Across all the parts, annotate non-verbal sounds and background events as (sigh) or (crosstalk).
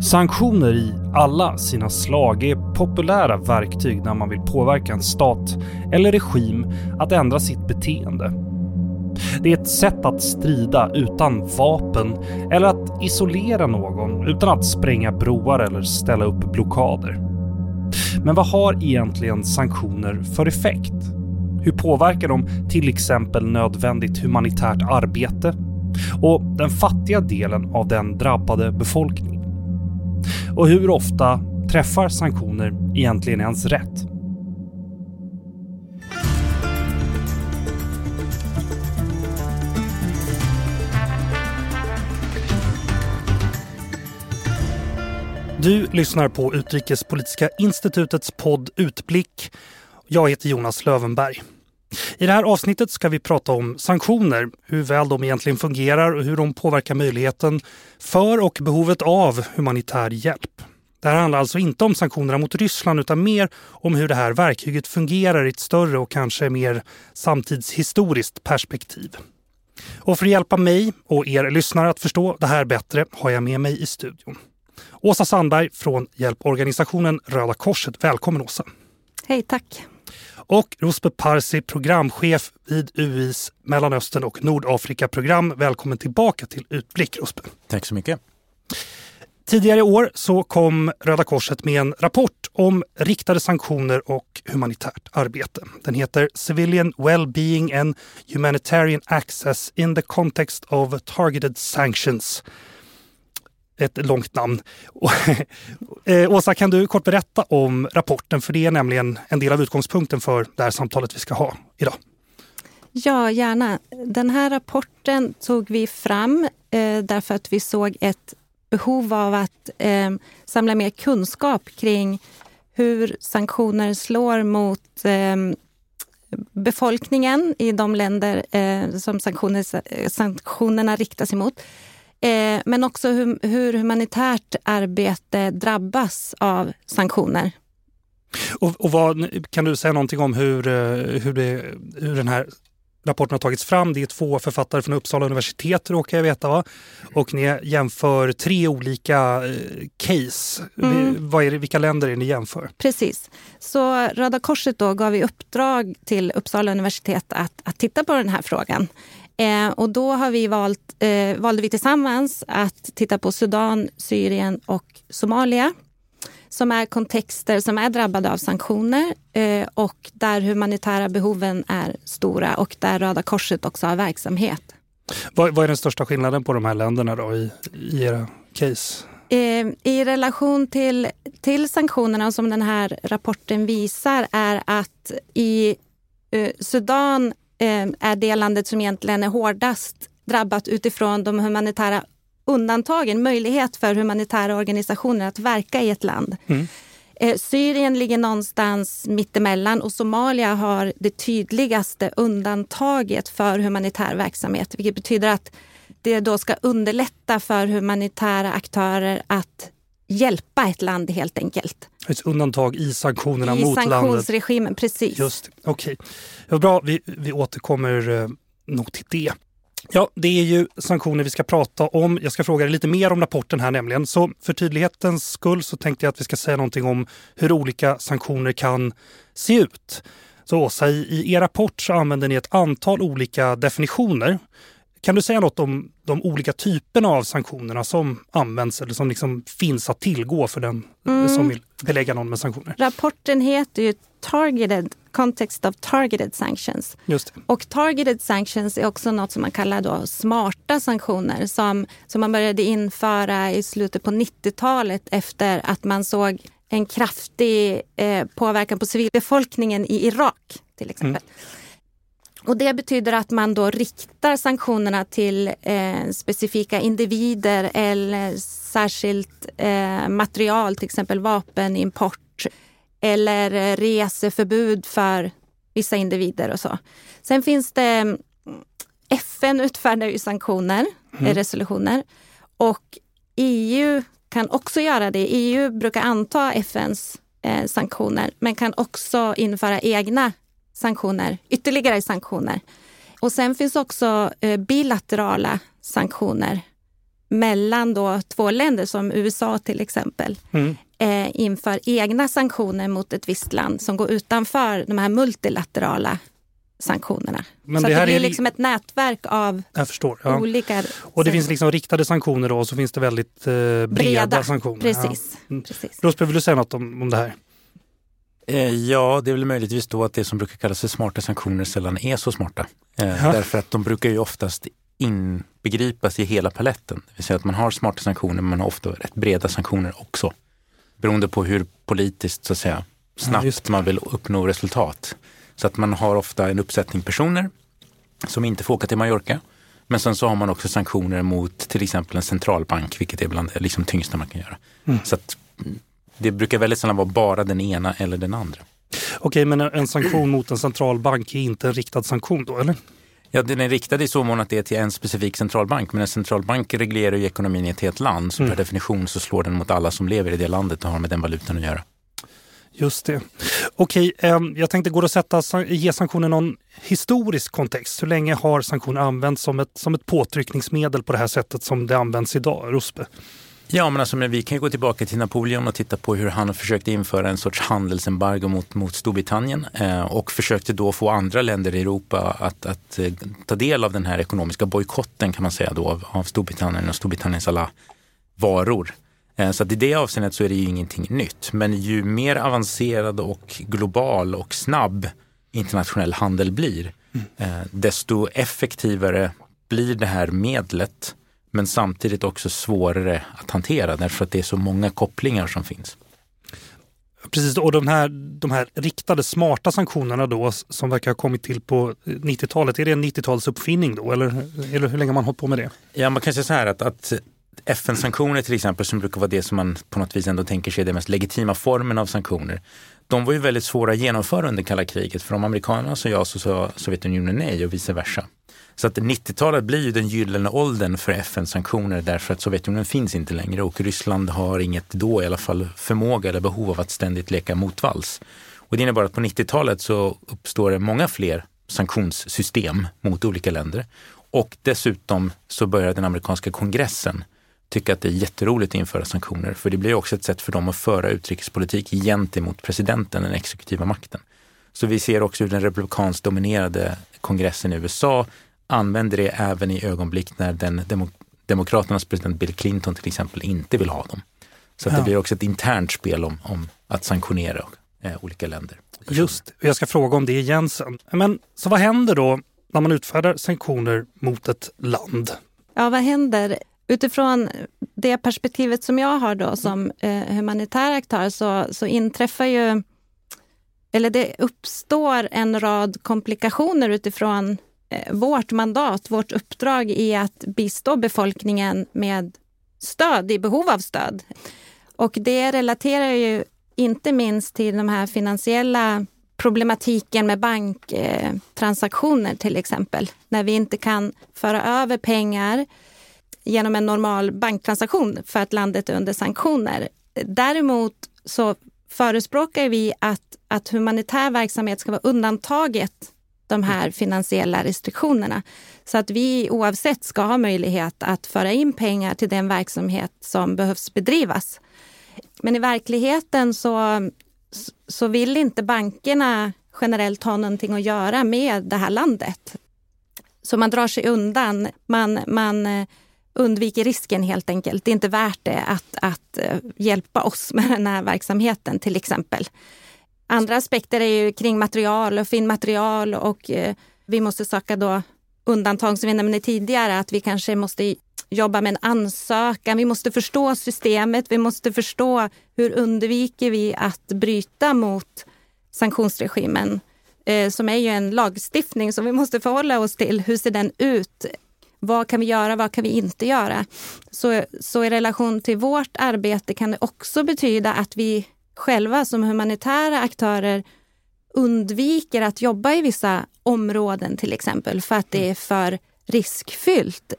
Sanktioner i alla sina slag är populära verktyg när man vill påverka en stat eller regim att ändra sitt beteende. Det är ett sätt att strida utan vapen eller att isolera någon utan att spränga broar eller ställa upp blockader. Men vad har egentligen sanktioner för effekt? Hur påverkar de till exempel nödvändigt humanitärt arbete och den fattiga delen av den drabbade befolkningen? Och hur ofta träffar sanktioner egentligen ens rätt? Du lyssnar på Utrikespolitiska institutets podd Utblick. Jag heter Jonas Lövenberg. I det här avsnittet ska vi prata om sanktioner, hur väl de egentligen fungerar och hur de påverkar möjligheten för och behovet av humanitär hjälp. Det här handlar alltså inte om sanktionerna mot Ryssland utan mer om hur det här verktyget fungerar i ett större och kanske mer samtidshistoriskt perspektiv. Och för att hjälpa mig och er lyssnare att förstå det här bättre har jag med mig i studion. Åsa Sandberg från hjälporganisationen Röda Korset. Välkommen Åsa! Hej, tack! Och Rosbe Parsi, programchef vid UIs Mellanöstern och Nordafrika-program. Välkommen tillbaka till Utblick Rosbe. Tack så mycket. Tidigare i år så kom Röda Korset med en rapport om riktade sanktioner och humanitärt arbete. Den heter Civilian Well-being and Humanitarian Access in the Context of Targeted Sanctions ett långt namn. (laughs) Eh, Åsa, kan du kort berätta om rapporten? För det är nämligen en del av utgångspunkten för det här samtalet vi ska ha idag. Ja, gärna. Den här rapporten tog vi fram eh, därför att vi såg ett behov av att eh, samla mer kunskap kring hur sanktioner slår mot eh, befolkningen i de länder eh, som sanktioner, eh, sanktionerna riktas emot. Eh, men också hur, hur humanitärt arbete drabbas av sanktioner. Och, och vad, kan du säga någonting om hur, eh, hur, det, hur den här rapporten har tagits fram? Det är två författare från Uppsala universitet råkar jag veta va? Och ni jämför tre olika eh, case. Mm. Vad är det, vilka länder är ni jämför? Precis. Så Röda Korset då gav i uppdrag till Uppsala universitet att, att titta på den här frågan. Eh, och då har vi valt, eh, valde vi tillsammans att titta på Sudan, Syrien och Somalia som är kontexter som är drabbade av sanktioner eh, och där humanitära behoven är stora och där Röda Korset också har verksamhet. Vad, vad är den största skillnaden på de här länderna då i, i era case? Eh, I relation till, till sanktionerna som den här rapporten visar är att i eh, Sudan är det landet som egentligen är hårdast drabbat utifrån de humanitära undantagen, möjlighet för humanitära organisationer att verka i ett land. Mm. Eh, Syrien ligger någonstans mittemellan och Somalia har det tydligaste undantaget för humanitär verksamhet, vilket betyder att det då ska underlätta för humanitära aktörer att hjälpa ett land helt enkelt. Ett undantag i sanktionerna I mot landet. I sanktionsregimen, precis. Just okej. Okay. bra, vi, vi återkommer eh, nog till det. Ja, det är ju sanktioner vi ska prata om. Jag ska fråga dig lite mer om rapporten här nämligen. Så för tydlighetens skull så tänkte jag att vi ska säga någonting om hur olika sanktioner kan se ut. Så Åsa, i, i er rapport så använder ni ett antal olika definitioner. Kan du säga något om de olika typerna av sanktionerna som används eller som liksom finns att tillgå för den mm. som vill belägga någon med sanktioner? Rapporten heter ju Targeted Context of Targeted Sanctions. Just det. Och Targeted Sanctions är också något som man kallar då smarta sanktioner som, som man började införa i slutet på 90-talet efter att man såg en kraftig eh, påverkan på civilbefolkningen i Irak till exempel. Mm. Och det betyder att man då riktar sanktionerna till eh, specifika individer eller särskilt eh, material, till exempel vapenimport eller reseförbud för vissa individer och så. Sen finns det mm, FN utfärdar ju sanktioner, mm. resolutioner och EU kan också göra det. EU brukar anta FNs eh, sanktioner men kan också införa egna sanktioner, ytterligare sanktioner. Och sen finns också eh, bilaterala sanktioner mellan då två länder som USA till exempel mm. eh, inför egna sanktioner mot ett visst land som går utanför de här multilaterala sanktionerna. Men så det, det blir liksom ett nätverk av förstår, ja. olika... Och det finns liksom riktade sanktioner då, och så finns det väldigt eh, breda, breda, sanktioner. Precis. Ja. Mm. Rosberg, vill du säga något om, om det här? Eh, ja, det är väl möjligtvis då att det som brukar kallas för smarta sanktioner sällan är så smarta. Eh, ja. Därför att de brukar ju oftast inbegripas i hela paletten. Det vill säga att man har smarta sanktioner men man har ofta rätt breda sanktioner också. Beroende på hur politiskt så att säga, snabbt ja, man vill uppnå resultat. Så att man har ofta en uppsättning personer som inte får åka till Mallorca. Men sen så har man också sanktioner mot till exempel en centralbank, vilket är bland det liksom tyngsta man kan göra. Mm. Så att det brukar väldigt sällan vara bara den ena eller den andra. Okej, men en sanktion mot en centralbank är inte en riktad sanktion då, eller? Ja, den är riktad i så mån att det är till en specifik centralbank. Men en centralbank reglerar ju ekonomin i ett helt land. Så mm. per definition så slår den mot alla som lever i det landet och har med den valutan att göra. Just det. Okej, ehm, jag tänkte, går det att sätta, ge sanktioner någon historisk kontext? Hur länge har sanktioner använts som ett, som ett påtryckningsmedel på det här sättet som det används idag? Ruspe? Ja, men alltså, men vi kan gå tillbaka till Napoleon och titta på hur han försökte införa en sorts handelsembargo mot, mot Storbritannien eh, och försökte då få andra länder i Europa att, att eh, ta del av den här ekonomiska bojkotten kan man säga då av, av Storbritannien och Storbritanniens alla varor. Eh, så att i det avseendet så är det ju ingenting nytt. Men ju mer avancerad och global och snabb internationell handel blir, mm. Eh, desto effektivare blir det här medlet men samtidigt också svårare att hantera därför att det är så många kopplingar som finns. Precis, och de här, de här riktade smarta sanktionerna då som verkar ha kommit till på 90-talet, är det en 90 talsuppfinning då eller, eller hur länge har man hållit på med det? Ja, man kan säga så här att, att FN-sanktioner till exempel, som brukar vara det som man på något vis ändå tänker sig är den mest legitima formen av sanktioner. De var ju väldigt svåra att genomföra under kalla kriget för om amerikanerna sa ja så sa Sovjetunionen nej och vice versa. Så att 90-talet blir ju den gyllene åldern för FN-sanktioner därför att Sovjetunionen finns inte längre och Ryssland har inget då i alla fall förmåga eller behov av att ständigt leka motvalls. Och det innebär att på 90-talet så uppstår det många fler sanktionssystem mot olika länder. Och dessutom så börjar den amerikanska kongressen tycka att det är jätteroligt att införa sanktioner. För det blir också ett sätt för dem att föra utrikespolitik gentemot presidenten, den exekutiva makten. Så vi ser också hur den republikanskt dominerade kongressen i USA använder det även i ögonblick när den demok Demokraternas president Bill Clinton till exempel inte vill ha dem. Så ja. det blir också ett internt spel om, om att sanktionera eh, olika länder. Just, jag ska fråga om det igen sen. Men så vad händer då när man utfärdar sanktioner mot ett land? Ja, vad händer? Utifrån det perspektivet som jag har då som eh, humanitär aktör så, så inträffar ju, eller det uppstår en rad komplikationer utifrån Eh, vårt mandat, vårt uppdrag i att bistå befolkningen med stöd, i behov av stöd. Och det relaterar ju inte minst till de här finansiella problematiken med banktransaktioner till exempel. När vi inte kan föra över pengar genom en normal banktransaktion för att landet är under sanktioner. Däremot så förespråkar vi att, att humanitär verksamhet ska vara undantaget de här finansiella restriktionerna. Så att vi oavsett ska ha möjlighet att föra in pengar till den verksamhet som behövs bedrivas. Men i verkligheten så, så vill inte bankerna generellt ha någonting att göra med det här landet. Så man drar sig undan. Man, man undviker risken helt enkelt. Det är inte värt det att, att eh, hjälpa oss med den här verksamheten till exempel. Andra aspekter är ju kring material och finmaterial och eh, vi måste söka då undantag som vi nämnde tidigare, att vi kanske måste jobba med en ansökan. Vi måste förstå systemet. Vi måste förstå hur undviker vi att bryta mot sanktionsregimen eh, som är ju en lagstiftning som vi måste förhålla oss till. Hur ser den ut? Vad kan vi göra? Vad kan vi inte göra? Så, så i relation till vårt arbete kan det också betyda att vi själva som humanitära aktörer undviker att jobba i vissa områden till exempel för att det är för riskfyllt.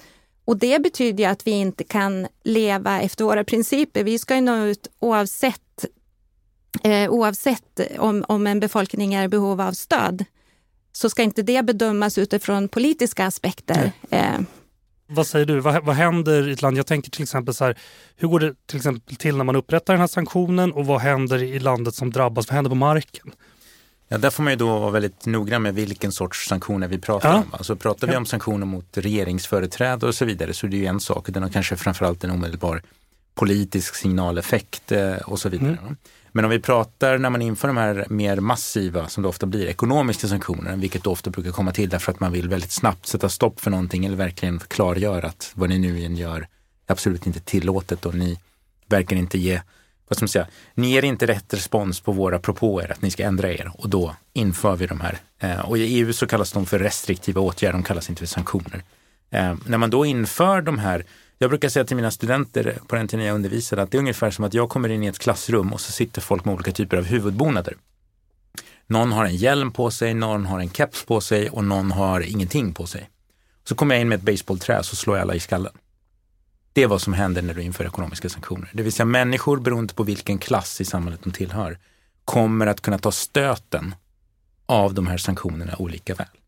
Och det betyder att vi inte kan leva efter våra principer. Vi ska nå ut oavsett, eh, oavsett om, om en befolkning är i behov av stöd så ska inte det bedömas utifrån politiska aspekter. Eh, Vad säger du? Vad, vad händer i ett land? Jag tänker till exempel så här, hur går det till exempel till när man upprättar den här sanktionen och vad händer i landet som drabbas? Vad händer på marken? Ja, där får man ju då vara väldigt noggrann med vilken sorts sanktioner vi pratar ja. om. Alltså pratar vi om sanktioner mot regeringsföreträdare och så vidare så är det ju en sak. Den har kanske framförallt en omedelbar politisk signaleffekt eh, och så vidare. Mm. Men om vi pratar när man inför de här mer massiva, som det ofta blir, ekonomiska sanktionerna, vilket ofta brukar komma till därför att man vill väldigt snabbt sätta stopp för någonting eller verkligen klargöra att vad ni nu än gör är absolut inte tillåtet och ni verkar inte ge, vad ska man säga, ni ger inte rätt respons på våra propåer att ni ska ändra er och då inför vi de här. Eh, och i EU så kallas de för restriktiva åtgärder, de kallas inte för sanktioner. Eh, när man då inför de här jag brukar säga till mina studenter på den tiden jag undervisade att det är ungefär som att jag kommer in i ett klassrum och så sitter folk med olika typer av huvudbonader. Någon har en hjälm på sig, någon har en keps på sig och någon har ingenting på sig. Så kommer jag in med ett baseballträ så slår jag alla i skallen. Det är vad som händer när du inför ekonomiska sanktioner. Det vill säga människor, beroende på vilken klass i samhället de tillhör, kommer att kunna ta stöten av de här sanktionerna olika väl.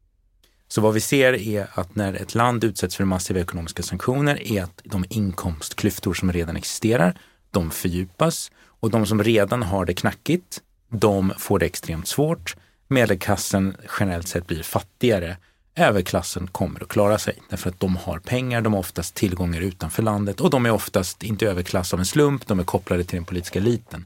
Så vad vi ser är att när ett land utsätts för massiva ekonomiska sanktioner är att de inkomstklyftor som redan existerar, de fördjupas och de som redan har det knackigt, de får det extremt svårt. Medelklassen generellt sett blir fattigare. Överklassen kommer att klara sig därför att de har pengar, de har oftast tillgångar utanför landet och de är oftast inte överklass av en slump, de är kopplade till den politiska eliten.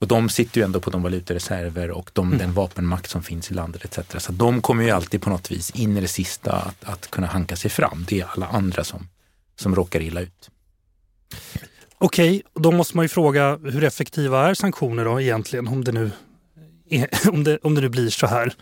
Och de sitter ju ändå på de valutareserver och de, mm. den vapenmakt som finns i landet etc. Så de kommer ju alltid på något vis in i det sista att, att kunna hanka sig fram. Det är alla andra som, som råkar illa ut. Okej, då måste man ju fråga hur effektiva är sanktioner då egentligen om det nu, är, (laughs) om det, om det nu blir så här?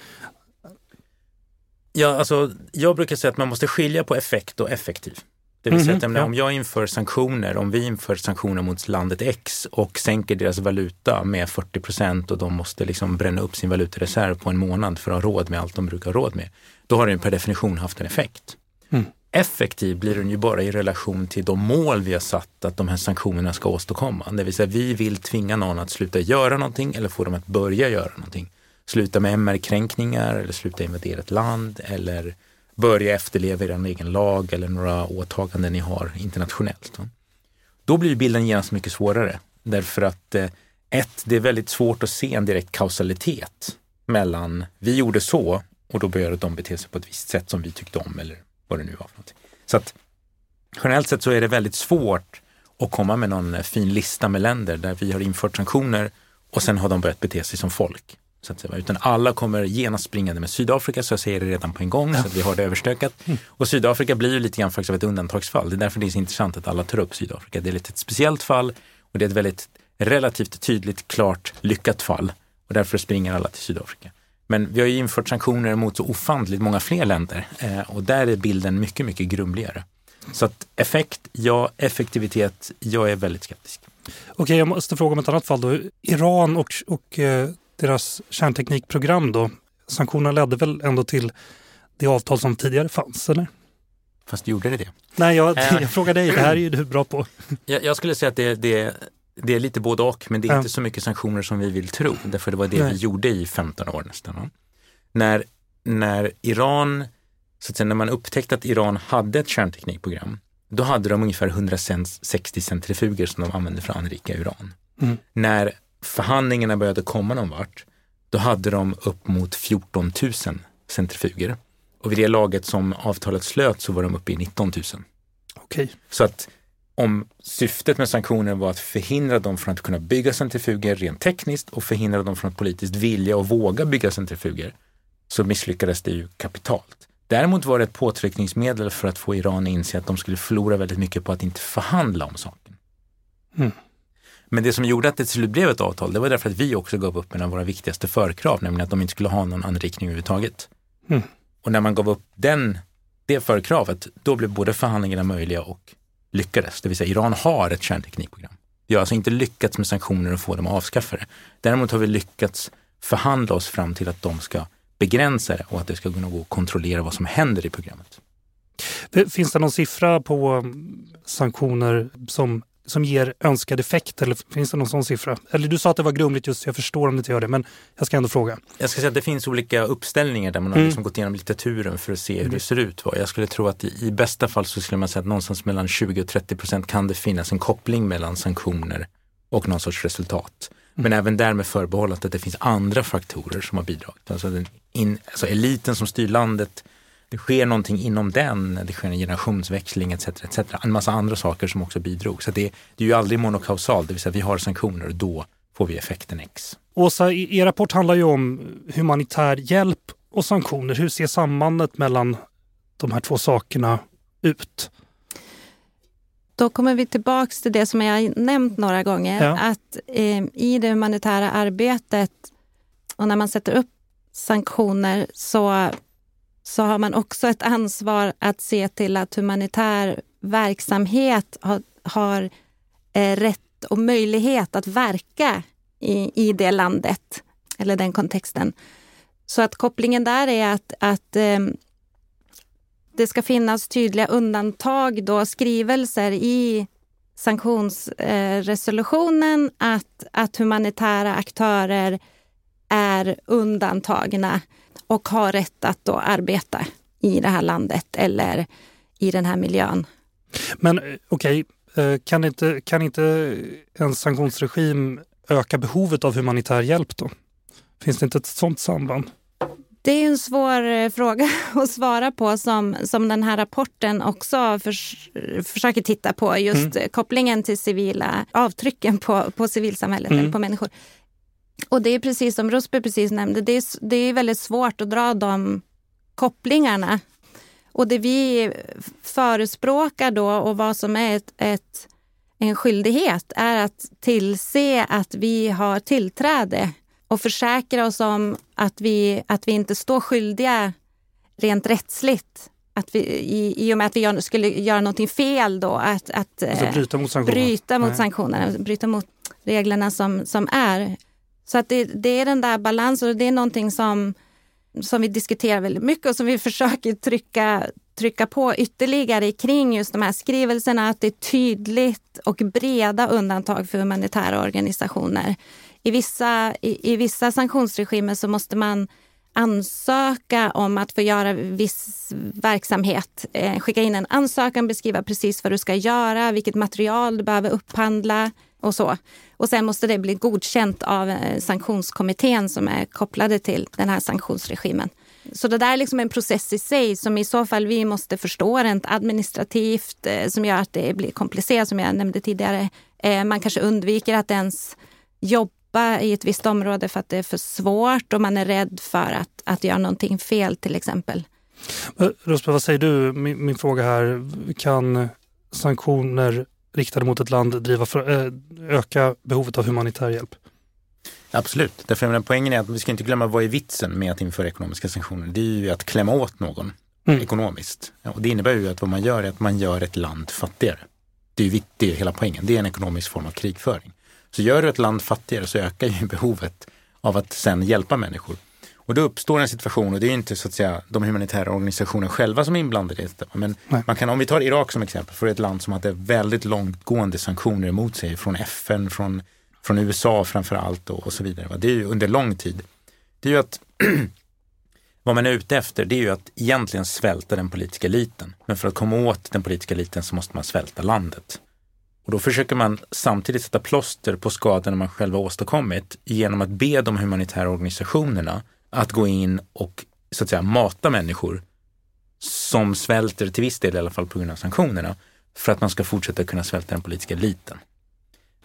Ja, alltså, jag brukar säga att man måste skilja på effekt och effektiv. Det vill säga att mm -hmm, om jag inför sanktioner, om vi inför sanktioner mot landet X och sänker deras valuta med 40 procent och de måste liksom bränna upp sin valutareserv på en månad för att ha råd med allt de brukar ha råd med. Då har den per definition haft en effekt. Mm. Effektiv blir den ju bara i relation till de mål vi har satt att de här sanktionerna ska åstadkomma. Det vill säga vi vill tvinga någon att sluta göra någonting eller få dem att börja göra någonting. Sluta med MR-kränkningar eller sluta invadera ett land eller börja efterleva er egen lag eller några åtaganden ni har internationellt. Då blir bilden genast mycket svårare därför att eh, ett, det är väldigt svårt att se en direkt kausalitet mellan vi gjorde så och då började de bete sig på ett visst sätt som vi tyckte om eller vad det nu var. För någonting. Så att generellt sett så är det väldigt svårt att komma med någon eh, fin lista med länder där vi har infört sanktioner och sen har de börjat bete sig som folk. Så att säga. Utan alla kommer genast springande med Sydafrika, så jag säger det redan på en gång så att vi har det överstökat. Mm. Och Sydafrika blir ju lite grann faktiskt av ett undantagsfall. Det är därför det är så intressant att alla tar upp Sydafrika. Det är lite ett speciellt fall och det är ett väldigt relativt tydligt, klart, lyckat fall. Och därför springer alla till Sydafrika. Men vi har ju infört sanktioner mot så ofantligt många fler länder eh, och där är bilden mycket, mycket grumligare. Så att effekt, ja. Effektivitet, jag är väldigt skeptisk. Okej, jag måste fråga om ett annat fall då. Iran och, och eh, deras kärnteknikprogram då, sanktionerna ledde väl ändå till det avtal som tidigare fanns, eller? Fast gjorde det det? Nej, jag, äh. jag frågar dig, det här är ju du bra på. Jag, jag skulle säga att det, det, det, är lite både och, men det är inte så mycket sanktioner som vi vill tro, därför det var det Nej. vi gjorde i 15 år nästan. När, när Iran, så att säga, när man upptäckte att Iran hade ett kärnteknikprogram, då hade de ungefär 160 centrifuger som de använde för att anrika uran. Mm. När förhandlingarna började komma någon vart, då hade de upp mot 14 000 centrifuger. Och vid det laget som avtalet slöt så var de uppe i 19 000. Okay. Så att om syftet med sanktioner var att förhindra dem från att kunna bygga centrifuger rent tekniskt och förhindra dem från att politiskt vilja och våga bygga centrifuger så misslyckades det ju kapitalt. Däremot var det ett påtryckningsmedel för att få Iran att inse att de skulle förlora väldigt mycket på att inte förhandla om saken. Mm. Men det som gjorde att det till slut blev ett avtal, det var därför att vi också gav upp en av våra viktigaste förkrav, nämligen att de inte skulle ha någon anrikning överhuvudtaget. Mm. Och när man gav upp den, det förkravet, då blev både förhandlingarna möjliga och lyckades. Det vill säga Iran har ett kärnteknikprogram. Vi har alltså inte lyckats med sanktioner och få dem att avskaffa det. Däremot har vi lyckats förhandla oss fram till att de ska begränsa det och att det ska kunna gå att kontrollera vad som händer i programmet. Finns det någon siffra på sanktioner som som ger önskad effekt? Eller finns det någon sån siffra? Eller du sa att det var grumligt just jag förstår om det inte gör det, men jag ska ändå fråga. Jag ska säga att det finns olika uppställningar där man har mm. liksom gått igenom litteraturen för att se hur det mm. ser ut. Jag skulle tro att i, i bästa fall så skulle man säga att någonstans mellan 20 och 30 procent kan det finnas en koppling mellan sanktioner och någon sorts resultat. Men mm. även där med förbehållet att det finns andra faktorer som har bidragit. Alltså, in, alltså eliten som styr landet det sker någonting inom den, det sker en generationsväxling etc. etc. En massa andra saker som också bidrog. Så det, det är ju aldrig monokausalt, det vill säga vi har sanktioner och då får vi effekten X. Åsa, er rapport handlar ju om humanitär hjälp och sanktioner. Hur ser sambandet mellan de här två sakerna ut? Då kommer vi tillbaks till det som jag nämnt några gånger. Ja. Att eh, i det humanitära arbetet och när man sätter upp sanktioner så så har man också ett ansvar att se till att humanitär verksamhet har, har eh, rätt och möjlighet att verka i, i det landet eller den kontexten. Så att kopplingen där är att, att eh, det ska finnas tydliga undantag, då, skrivelser i sanktionsresolutionen eh, att, att humanitära aktörer är undantagna och har rätt att då arbeta i det här landet eller i den här miljön. Men eh, okej, okay, eh, kan, inte, kan inte en sanktionsregim öka behovet av humanitär hjälp då? Finns det inte ett sådant samband? Det är en svår eh, fråga (laughs) att svara på som, som den här rapporten också förs försöker titta på. Just mm. kopplingen till civila avtrycken på, på civilsamhället mm. eller på människor. Och det är precis som Rusby precis nämnde, det är, det är väldigt svårt att dra de kopplingarna. Och det vi förespråkar då och vad som är ett, ett, en skyldighet är att tillse att vi har tillträde och försäkra oss om att vi, att vi inte står skyldiga rent rättsligt att vi, i, i och med att vi gör, skulle göra någonting fel då, att, att alltså bryta mot sanktionerna, bryta mot, sanktionerna, bryta mot reglerna som, som är. Så att det, det, är den där balansen och det är någonting som, som vi diskuterar väldigt mycket och som vi (laughs) försöker trycka, trycka på ytterligare kring just de här skrivelserna, att det är tydligt och breda undantag för humanitära organisationer. I vissa, i, i vissa sanktionsregimer så måste man ansöka om att få göra viss verksamhet. Eh, skicka in en ansökan, beskriva precis vad du ska göra, vilket material du behöver upphandla och så. Och sen måste det bli godkänt av eh, sanktionskommittén som är kopplade till den här sanktionsregimen. Så det där är liksom en process i sig som i så fall vi måste förstå rent administrativt eh, som gör att det blir komplicerat som jag nämnde tidigare. Eh, man kanske undviker att ens jobba i ett visst område för att det är för svårt och man är rädd för att, att göra någonting fel till exempel. Rosberg, vad säger du? Min, min fråga här, kan sanktioner riktade mot ett land driva för, äh, öka behovet av humanitär hjälp. Absolut, därför att poängen är att vi ska inte glömma vad är vitsen med att införa ekonomiska sanktioner. Det är ju att klämma åt någon mm. ekonomiskt. Och det innebär ju att vad man gör är att man gör ett land fattigare. Det är ju det är hela poängen. Det är en ekonomisk form av krigföring. Så gör du ett land fattigare så ökar ju (laughs) behovet av att sen hjälpa människor. Och då uppstår en situation, och det är inte så att säga de humanitära organisationerna själva som är inblandade i detta. Men man kan, om vi tar Irak som exempel, för ett land som hade väldigt långtgående sanktioner emot sig från FN, från, från USA framför allt och, och så vidare. Det är ju under lång tid. Det är ju att (clears throat) vad man är ute efter det är ju att egentligen svälta den politiska eliten. Men för att komma åt den politiska eliten så måste man svälta landet. Och då försöker man samtidigt sätta plåster på skadorna man själv har åstadkommit genom att be de humanitära organisationerna att gå in och så att säga mata människor som svälter till viss del i alla fall på grund av sanktionerna för att man ska fortsätta kunna svälta den politiska eliten.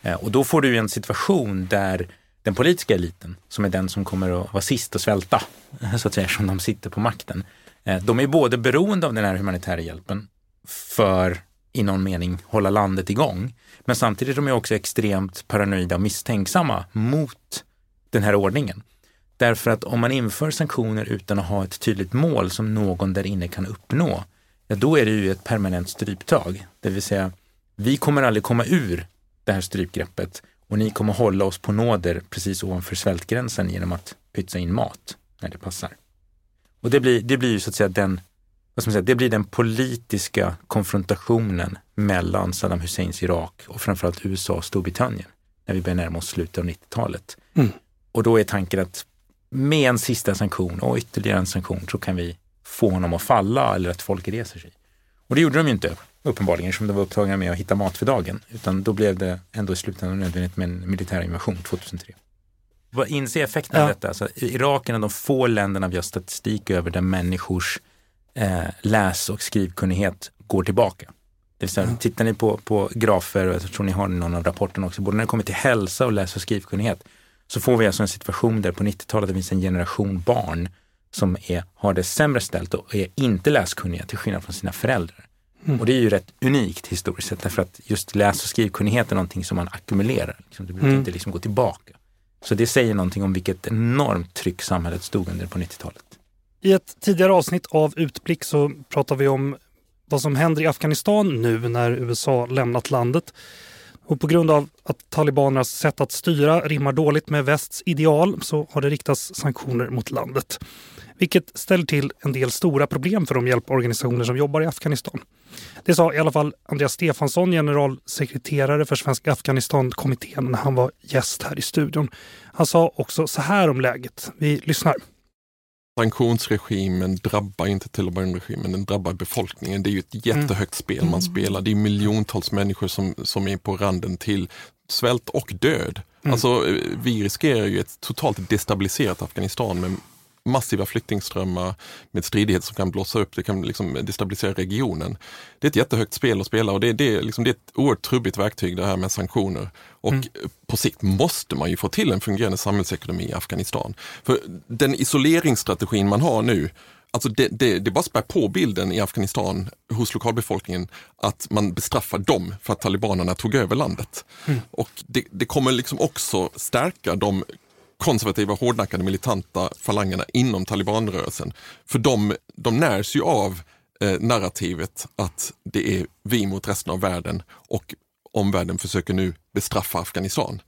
Eh, och då får du en situation där den politiska eliten, som är den som kommer att vara sist att svälta, (laughs) så att säga, som de sitter på makten, eh, de är både beroende av den här humanitära hjälpen för i någon mening hålla landet igång. Men samtidigt är de också extremt paranoida och misstänksamma mot den här ordningen. Därför att om man inför sanktioner utan att ha ett tydligt mål som någon där inne kan uppnå, ja, då är det ju ett permanent stryptag. Det vill säga, vi kommer aldrig komma ur det här strypgreppet och ni kommer hålla oss på nåder precis ovanför svältgränsen genom att pytsa in mat när det passar. Och det blir, det blir ju så att säga den, vad ska man säga, det blir den politiska konfrontationen mellan Saddam Husseins Irak och framförallt USA och Storbritannien när vi börjar närma oss slutet av 90-talet. Mm. Och då är tanken att med en sista sanktion och ytterligare en sanktion så kan vi få honom att falla eller att folk reser sig. Och det gjorde de ju inte uppenbarligen eftersom de var upptagna med att hitta mat för dagen. Utan då blev det ändå i slutändan nödvändigt med en militär invasion 2003. Vad inse effekten ja. av detta? Alltså, Irak är en av de få länderna vi har statistik över där människors eh, läs och skrivkunnighet går tillbaka. Det vill säga, mm. Tittar ni på, på grafer, och jag tror ni har någon av rapporterna också, både när det kommer till hälsa och läs och skrivkunnighet, så får vi alltså en situation där på 90-talet det finns en generation barn som är, har det sämre ställt och är inte läskunniga till skillnad från sina föräldrar. Mm. Och det är ju rätt unikt historiskt sett därför att just läs och skrivkunnighet är någonting som man ackumulerar. Liksom, det brukar mm. inte liksom gå tillbaka. Så det säger någonting om vilket enormt tryck samhället stod under på 90-talet. I ett tidigare avsnitt av Utblick så pratar vi om vad som händer i Afghanistan nu när USA lämnat landet. Och på grund av att talibanernas sätt att styra rimmar dåligt med västs ideal så har det riktats sanktioner mot landet. Vilket ställer till en del stora problem för de hjälporganisationer som jobbar i Afghanistan. Det sa i alla fall Andreas Stefansson, generalsekreterare för Svenska Afghanistan-kommittén när han var gäst här i studion. Han sa också så här om läget. Vi lyssnar. Sanktionsregimen drabbar inte Taliban-regimen, den drabbar befolkningen. Det är ju ett jättehögt spel man mm. spelar. Det är miljontals människor som, som är på randen till svält och död. Mm. Alltså, vi riskerar ju ett totalt destabiliserat Afghanistan med massiva flyktingströmmar med stridigheter som kan blossa upp, det kan liksom destabilisera regionen. Det är ett jättehögt spel att spela och det, det, är, liksom, det är ett oerhört trubbigt verktyg det här med sanktioner. Och mm. på sikt måste man ju få till en fungerande samhällsekonomi i Afghanistan. För den isoleringsstrategin man har nu, Alltså det, det, det bara spär på bilden i Afghanistan hos lokalbefolkningen att man bestraffar dem för att talibanerna tog över landet. Mm. Och det, det, kommer liksom också stärka de konservativa, hårdnackade, militanta falangerna inom talibanrörelsen. För de, de närs ju av eh, narrativet att det är vi mot resten av världen och omvärlden försöker nu bestraffa Afghanistan.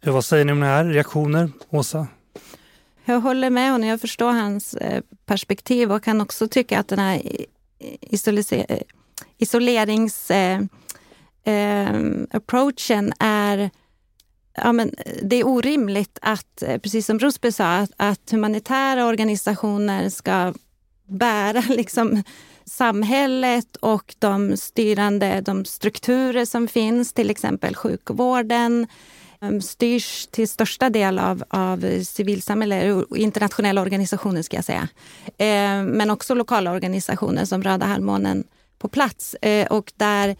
Ja, vad säger ni om det här? Reaktioner, Åsa? Jag håller med honom. Jag förstår hans eh, perspektiv och kan också tycka att den här isoleringsapproachen eh, är ja, men eh, det är orimligt att, eh, precis som Rosby sa, att, att humanitära organisationer ska bära (laughs) liksom samhället och de styrande de strukturer som finns, till exempel sjukvården ehm, styrs till största del av, av civilsamhälle, eh, internationella organisationer ska jag säga. Men också lokala organisationer som Röda halvmånen på plats. Och där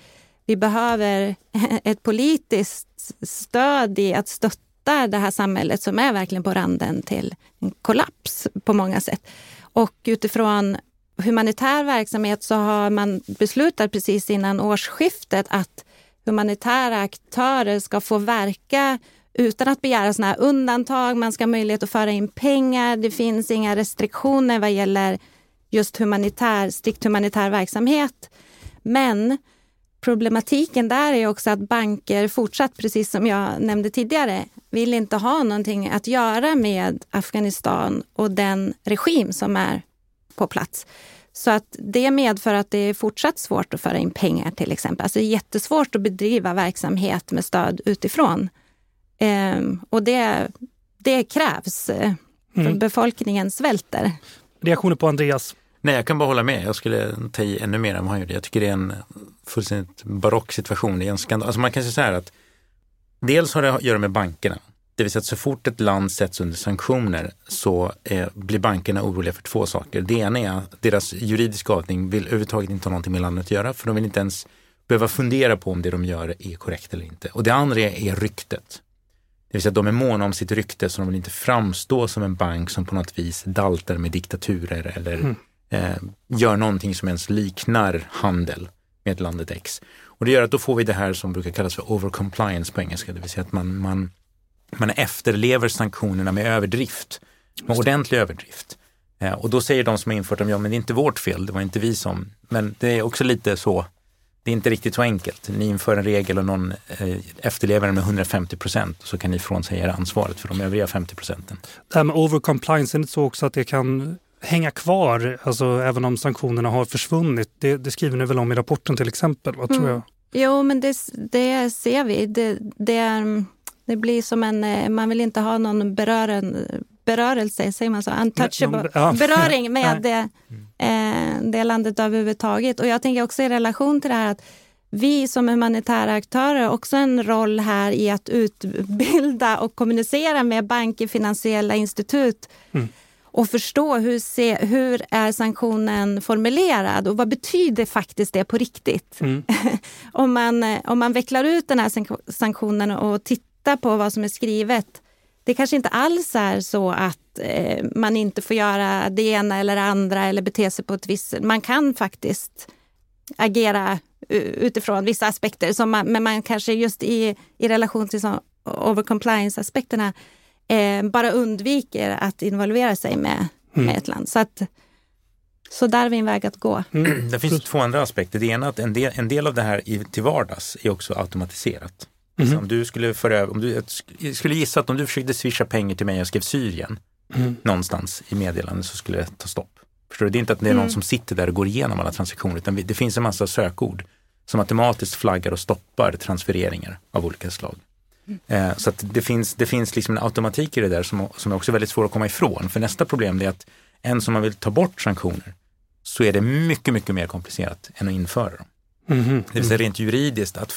vi behöver (laughs) ett politiskt stöd i att stötta det här samhället som är verkligen på randen till en kollaps på många sätt. Och utifrån humanitär verksamhet så har man beslutat precis innan årsskiftet att humanitära aktörer ska få verka utan att begära såna här undantag. Man ska ha möjlighet att föra in pengar. Det finns inga restriktioner vad gäller just humanitär, strikt humanitär verksamhet. Men Problematiken där är också att banker fortsatt, precis som jag nämnde tidigare, vill inte ha någonting att göra med Afghanistan och den regim som är på plats. Så att det medför att det är fortsatt svårt att föra in pengar till exempel. Alltså det är jättesvårt att bedriva verksamhet med stöd utifrån. Ehm, och det, det krävs, eh, för mm. befolkningen svälter. Reaktioner på Andreas? Nej, jag kan bara hålla med. Jag skulle ta i ännu mer än vad han gjorde. Jag tycker det är en fullständigt barock situation. Det är en skandal. Alltså man kan säga så här att dels har det att göra med bankerna. Det vill säga att så fort ett land sätts under sanktioner så eh, blir bankerna oroliga för två saker. Det ena är att deras juridiska avdelning vill överhuvudtaget inte ha någonting med landet att göra för de vill inte ens behöva fundera på om det de gör är korrekt eller inte. Och det andra är ryktet. Det vill säga att de är måna om sitt rykte så de vill inte framstå som en bank som på något vis daltar med diktaturer eller mm eh, gör någonting som ens liknar handel med landet X. Och det gör att då får vi det här som brukar kallas för overcompliance på engelska, det vill säga att man, man, man efterlever sanktionerna med överdrift, med ordentlig överdrift. Eh, och då säger de som har infört dem, ja men det är inte vårt fel, det var inte vi som, men det är också lite så, det är inte riktigt så enkelt. Ni inför en regel och någon eh, efterlever den med 150 procent så kan ni frånsäga er ansvaret för de övriga 50 procenten. Det här med overcompliance, är det så också att det kan hänga kvar, alltså även om sanktionerna har försvunnit? Det, det skriver ni väl om i rapporten till exempel? Vad tror Mm. jag? Jo, men det, det ser vi. Det, det, är, det blir som en... eh, Man vill inte ha någon berören, berörelse, säger man så? Untouchable. Ja. Beröring (laughs) med det, eh, det landet överhuvudtaget. Och jag tänker också i relation till det här att vi som humanitära aktörer har också en roll här i att utbilda och kommunicera med banker, finansiella institut och förstå hur, se, hur är sanktionen formulerad och vad betyder faktiskt det på riktigt? (laughs) om, man, om man vecklar ut den här sank- sanktionen och tittar på vad som är skrivet. Det kanske inte alls är så att eh, man inte får göra det ena eller det andra eller bete sig på ett visst sätt. Man kan faktiskt agera utifrån vissa aspekter, som man, men man kanske just i, i relation till overcompliance-aspekterna eh, bara undviker att involvera sig med, med ett land. Så, att, så där har vi en väg att gå. (clears throat) Det finns två andra aspekter. Det ena är att en del, en del av det här i, till vardags är också automatiserat. Så om du skulle föra om du, jag sk- jag skulle gissa att om du försökte swisha pengar till mig och jag skrev Syrien någonstans i meddelandet så skulle det ta stopp. Förstår du? Det är inte att det är någon som sitter där och går igenom alla transaktioner utan det finns en massa sökord som automatiskt flaggar och stoppar transfereringar av olika slag. Eh, så det finns, det finns liksom en automatik i det där som, som är också väldigt svår att komma ifrån. För nästa problem är att en som man vill ta bort sanktioner så är det mycket, mycket mer komplicerat än att införa dem. Mhm. Det vill säga rent juridiskt att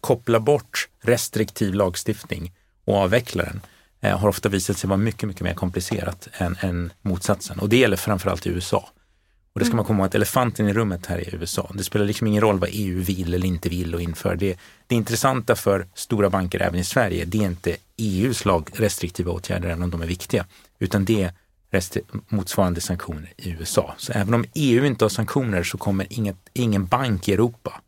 koppla bort restriktiv lagstiftning och avveckla den eh, har ofta visat sig vara mycket, mycket mer komplicerat än, än motsatsen. Och det gäller framförallt i USA. Och det ska man komma ihåg att elefanten i rummet här är USA. Det spelar liksom ingen roll vad EU vill eller inte vill och inför. Det, det intressanta för stora banker även i Sverige, det är inte EUs lag, restriktiva åtgärder, även om de är viktiga, utan det är motsvarande sanktioner i USA. Så även om EU inte har sanktioner så kommer inget, ingen bank i Europa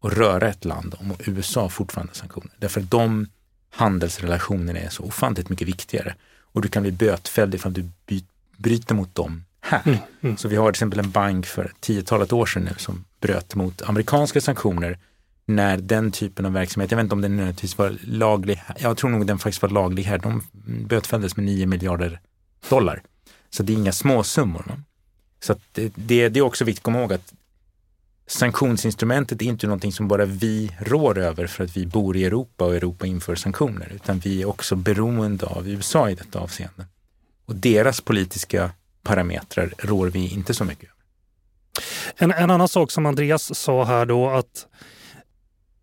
att röra ett land om USA fortfarande har sanktioner. Därför att de handelsrelationerna är så ofantligt mycket viktigare. Och du kan bli bötfälld ifall du by- bryter mot dem här. Så vi har till exempel en bank för tiotalet år sedan nu som bröt mot amerikanska sanktioner när den typen av verksamhet, jag vet inte om den nödvändigtvis var laglig, jag tror nog den faktiskt var laglig här, de bötfälldes med 9 miljarder dollar. Så det är inga småsummor. Va? Så det, det, det är också viktigt att komma ihåg att sanktionsinstrumentet är inte någonting som bara vi rår över för att vi bor i Europa och Europa inför sanktioner, utan vi är också beroende av USA i detta avseende. Och deras politiska parametrar rår vi inte så mycket. En, en annan sak som Andreas sa här då att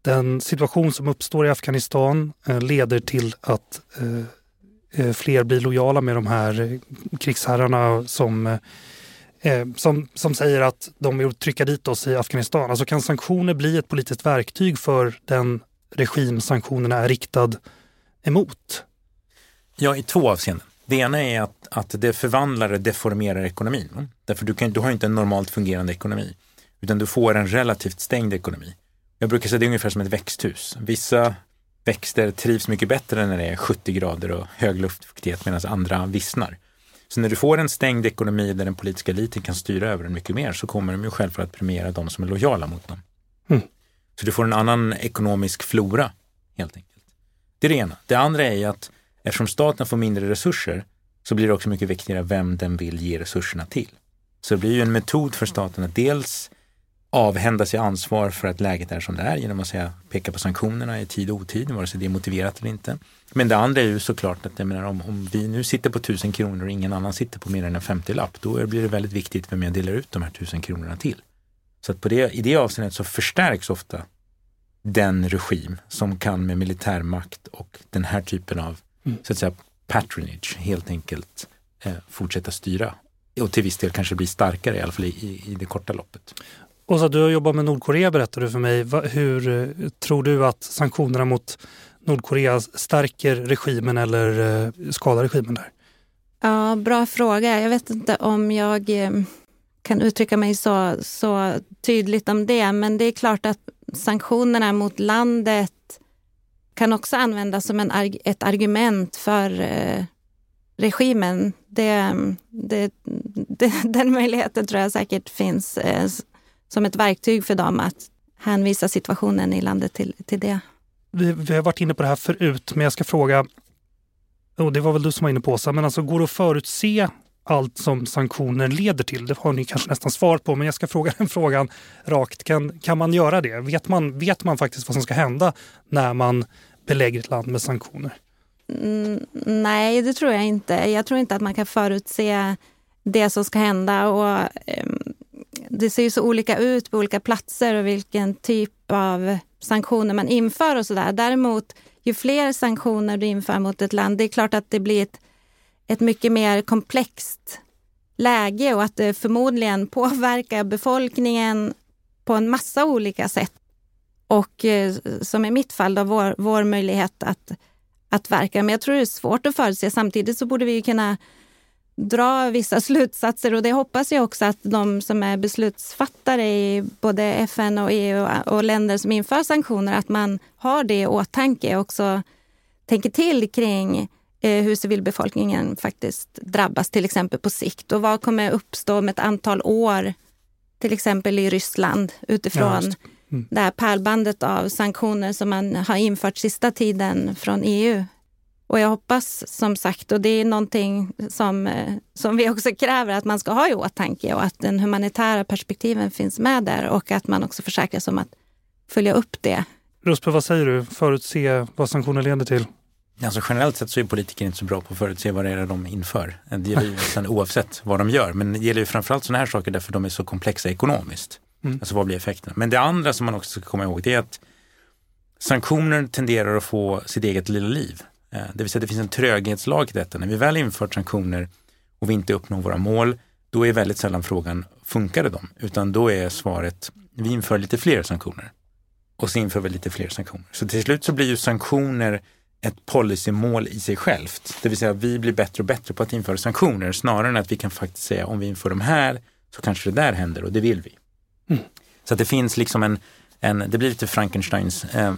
den situation som uppstår i Afghanistan eh, leder till att eh, eh, fler blir lojala med de här krigsherrarna som, som, som säger att de vill trycka dit oss i Afghanistan. Alltså kan sanktioner bli ett politiskt verktyg för den regim sanktionerna är riktad emot? Ja, i två avseenden. Det ena är att, att det förvandlar och deformerar ekonomin. va? Därför du, kan, du har inte en normalt fungerande ekonomi, utan du får en relativt stängd ekonomi. Jag brukar säga att det är ungefär som ett växthus. Vissa växter trivs mycket bättre när det är 70 grader och hög luftfuktighet medan andra vissnar. Så när du får en stängd ekonomi där den politiska eliten kan styra över den mycket mer så kommer de ju självklart att premiera de som är lojala mot dem. Mm. Så du får en annan ekonomisk flora helt enkelt. Det är det ena. Det andra är att eftersom staten får mindre resurser så blir det också mycket viktigare vem den vill ge resurserna till. Så det blir ju en metod för staten att dels avhända sig ansvar för att läget är som det är genom att säga, peka på sanktionerna i tid och otid, vare sig det är motiverat eller inte. Men det andra är ju såklart att jag menar, om, om vi nu sitter på tusen kronor och ingen annan sitter på mer än en 50-lapp, då blir det väldigt viktigt vem jag delar ut de här tusen kronorna till. Så att på det, i det avseendet så förstärks ofta den regim som kan med militärmakt och den här typen av så att säga patronage helt enkelt eh, fortsätta styra. Och till viss del kanske bli starkare i alla fall i, i, det korta loppet. Och så du har jobbat med Nordkorea berättade du för mig. Va, hur eh, tror du att sanktionerna mot Nordkorea stärker regimen eller eh, skadar regimen där? Ja, bra fråga. Jag vet inte om jag eh, kan uttrycka mig så, så tydligt om det, men det är klart att sanktionerna mot landet kan också användas som en, arg- ett argument för eh, regimen. Det, det, (laughs) det, den möjligheten tror jag säkert finns eh, som ett verktyg för dem att hänvisa situationen i landet till, till det. Vi, vi har varit inne på det här förut, men jag ska fråga, och det var väl du som var inne på Åsa, men alltså går det att förutse allt som sanktioner leder till? Det har ni kanske nästan svar på, men jag ska fråga den (laughs) frågan rakt. Kan, kan man göra det? Vet man, vet man faktiskt vad som ska hända när man belägger ett land med sanktioner? Mm, nej, det tror jag inte. Jag tror inte att man kan förutse det som ska hända. Och, um, det ser ju så olika ut på olika platser och vilken typ av sanktioner man inför och sådär. Däremot, ju fler sanktioner du inför mot ett land, det är klart att det blir ett, ett mycket mer komplext läge och att det förmodligen (laughs) påverkar befolkningen på en massa olika sätt. Och eh, som i mitt fall, då, vår, vår möjlighet att, att verka. Men jag tror det är svårt att förutse. Samtidigt så borde vi kunna dra vissa (laughs) slutsatser och det hoppas jag också att de som är beslutsfattare i både FN och EU och länder som inför sanktioner, att man har det i åtanke och också tänker till kring eh, hur civilbefolkningen faktiskt drabbas, till exempel på sikt. Och vad kommer uppstå om ett antal år, till exempel i Ryssland, utifrån ja, mm. det här pärlbandet av sanktioner som man har infört sista tiden från EU och jag hoppas som sagt, och det är någonting som, eh, som vi också kräver att man ska ha i åtanke och att den humanitära perspektiven finns med där och att man också försäkrar sig om att följa upp det. Ruspe, vad säger du? Förutse vad sanktioner leder till? Alltså generellt sett så är politiker inte så bra på att förutse vad det är de inför. Det gäller ju nästan oavsett vad de gör. Men det gäller ju framförallt sådana här saker därför de är så komplexa ekonomiskt. Mm. Alltså vad blir effekten? Men det andra som man också ska komma ihåg det är att sanktioner tenderar att få sitt eget lilla liv. Eh, det vill säga det finns en tröghetslag i detta. När vi väl infört sanktioner och vi inte uppnår våra mål, då är väldigt sällan frågan, funkade de? Utan då är svaret, vi inför lite fler sanktioner. Och så inför vi lite fler sanktioner. Så till slut så blir ju sanktioner ett policymål i sig självt. Det vill säga vi blir bättre och bättre på att införa sanktioner snarare än att vi kan faktiskt säga om vi inför de här så kanske det där händer och det vill vi. Mm. Så att det finns liksom en, en, det blir lite Frankensteins eh,